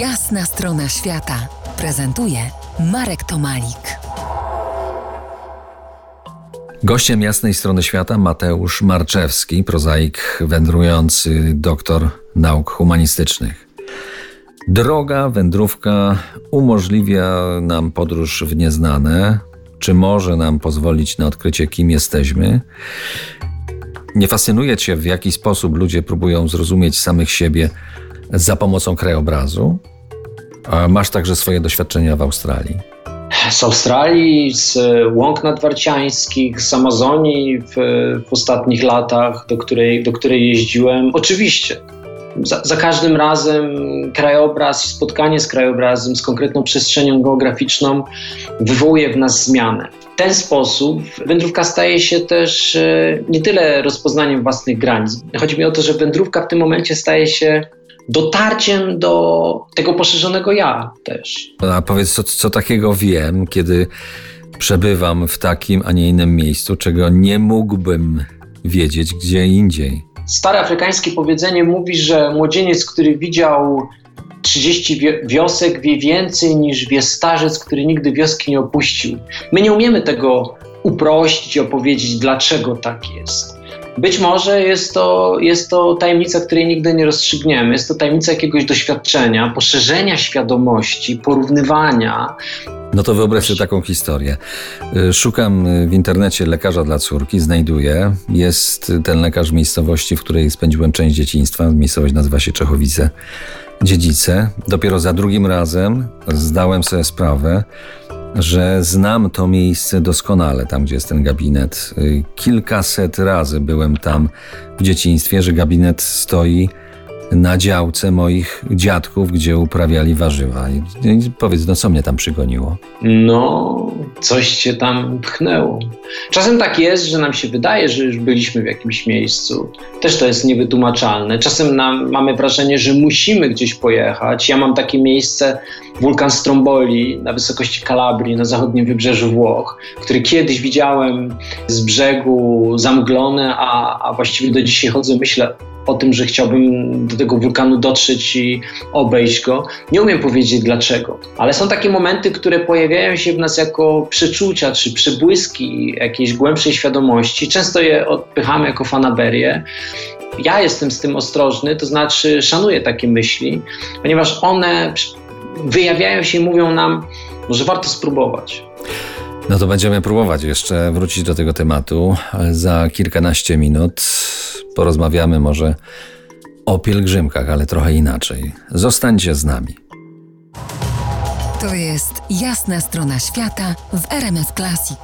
Jasna strona świata prezentuje Marek Tomalik. Gościem jasnej strony świata Mateusz Marczewski, prozaik wędrujący doktor nauk humanistycznych. Droga wędrówka umożliwia nam podróż w nieznane, czy może nam pozwolić na odkrycie, kim jesteśmy. Nie fascynuje Cię, w jaki sposób ludzie próbują zrozumieć samych siebie za pomocą krajobrazu? Masz także swoje doświadczenia w Australii. Z Australii, z łąk nadwarciańskich, z Amazonii w, w ostatnich latach, do której, do której jeździłem. Oczywiście, za, za, każdym razem krajobraz, spotkanie z krajobrazem, z konkretną przestrzenią geograficzną wywołuje w nas zmianę. W ten sposób wędrówka staje się też e, nie tyle rozpoznaniem własnych granic. Chodzi mi o to, że wędrówka w tym momencie staje się dotarciem do tego poszerzonego ja też. A powiedz, co, co takiego wiem, kiedy przebywam w takim, a nie innym miejscu, czego nie mógłbym wiedzieć gdzie indziej. Stare afrykańskie powiedzenie mówi, że młodzieniec, który widział 30 wiosek, wie więcej niż wie starzec, który nigdy wioski nie opuścił. My nie umiemy tego uprościć i opowiedzieć, dlaczego tak jest. Być może jest to, jest to tajemnica, której nigdy nie rozstrzygniemy. Jest to tajemnica jakiegoś doświadczenia, poszerzenia świadomości, porównywania. No to wyobraź sobie taką historię. Y, szukam w internecie lekarza dla córki, znajduję. Jest ten lekarz w miejscowości, w której spędziłem część dzieciństwa. Miejscowość nazywa się Czechowice. Dziedzice. Dopiero za drugim razem zdałem sobie sprawę, że znam to miejsce doskonale, tam gdzie jest ten gabinet. Y, kilkaset razy byłem tam w dzieciństwie, że gabinet stoi na działce moich dziadków, gdzie uprawiali warzywa. I powiedz, no co mnie tam przygoniło? No, coś cię tam pchnęło. Czasem tak jest, że nam się wydaje, że już byliśmy w jakimś miejscu. Też to jest niewytłumaczalne. Czasem nam, mamy wrażenie, że musimy gdzieś pojechać. Ja mam takie miejsce, wulkan Stromboli na wysokości Kalabrii, na zachodnim wybrzeżu Włoch, który kiedyś widziałem z brzegu zamglone, a, a właściwie do dzisiaj chodzę, myślę, o tym, że chciałbym do tego wulkanu dotrzeć i obejść go. Nie umiem powiedzieć dlaczego, ale są takie momenty, które pojawiają się w nas jako przeczucia czy przebłyski jakiejś głębszej świadomości. Często je odpychamy jako fanaberię. Ja jestem z tym ostrożny, to znaczy szanuję takie myśli, ponieważ one wyjawiają się i mówią nam, że warto spróbować. No to będziemy próbować jeszcze wrócić do tego tematu za kilkanaście minut porozmawiamy może o pielgrzymkach, ale trochę inaczej. Zostańcie z nami. To jest jasna strona świata w RMS Classic.